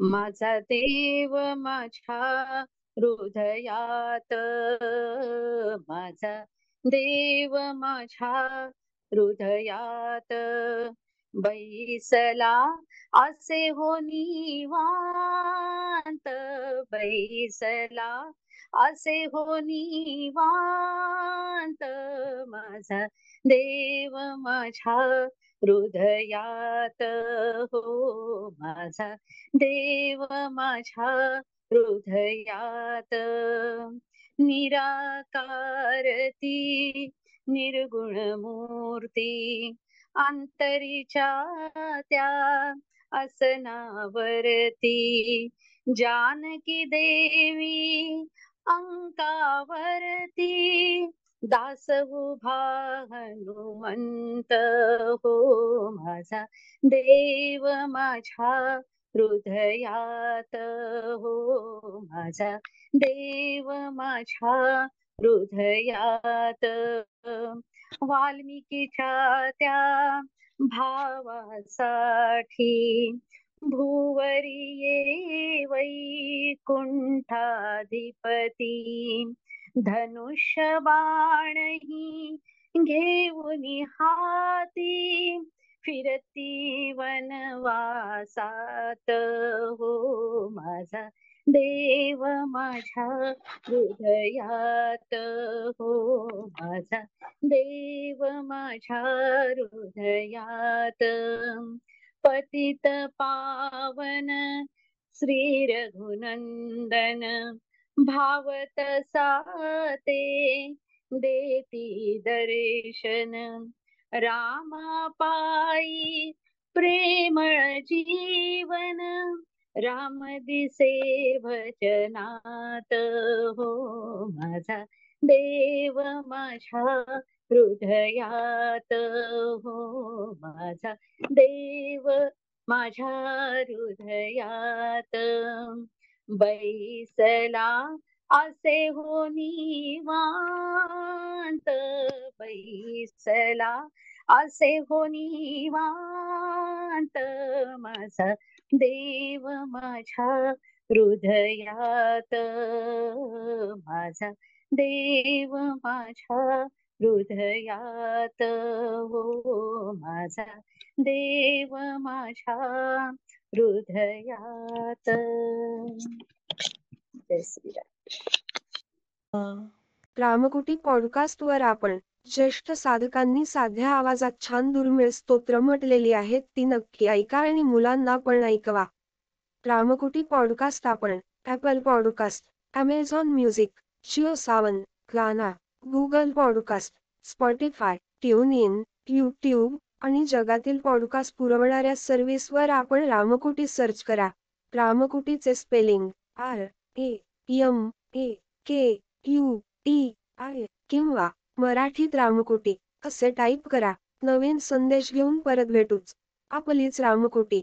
माझा देव माझ्या हृदयात माझा देव माझ्या हृदयात. बैसला असे हो निवांत बैसला असे हो निवांत. माझा देव माझ्या हृदयात हो माझा देव माझ्या हृदयात. निराकारती निर्गुण मूर्ती अंतरीच्या त्या असनावरती जानकी देवी अंकावरती दास उभा हनुमंत हो माझा देव माझ्या हृदयात हो माझा देव माझ्या हृदयात. वाल्मिकीच्या त्या भावासाठी भुवरी ये वैकुंठाधिपती. धनुष्य बाणही घेऊन हाती फिरती वनवासात. हो माझा देव माझ्या हृदयात. हो माझा देव माझ्या हृदयात. पतित पावन श्री रघुनंदन भावत साते देती दर्शन. रामा पायी प्रेम जीवन राम दिसे वचनात हो माझा देव माझ्या हृदयात. हो माझा देव माझ्या हृदयात. बैसला असे हो निवांत बैसला असे हो निवांत माझा देव माझ्या हृदयात. माझा देव माझ्या हृदयात. हो माझा देव माझ्या हृदयात. जय श्रीराम. रामकुटी पॉडकास्ट वर आपण ज्येष्ठ साधकांनी साध्या आवाजात छान दुर्मिळ स्तोत्र म्हटलेली आहेत ती नक्की ऐका आणि मुलांना पण ऐकवा. रामकुटी पॉडकास्ट आपण Apple podcast Amazon music Jio Saavn Gaana Google podcast Spotify tune in YouTube आणि जगातील पॉडकास्ट पुरवणाऱ्या सर्व्हिसवर आपण रामकुटी सर्च करा. रामकुटीचे spelling R A M A K U T I किंवा मराठीत रामकोटी असे टाईप करा. नवीन संदेश घेऊन परत भेटूच. आपलीच रामकोटी.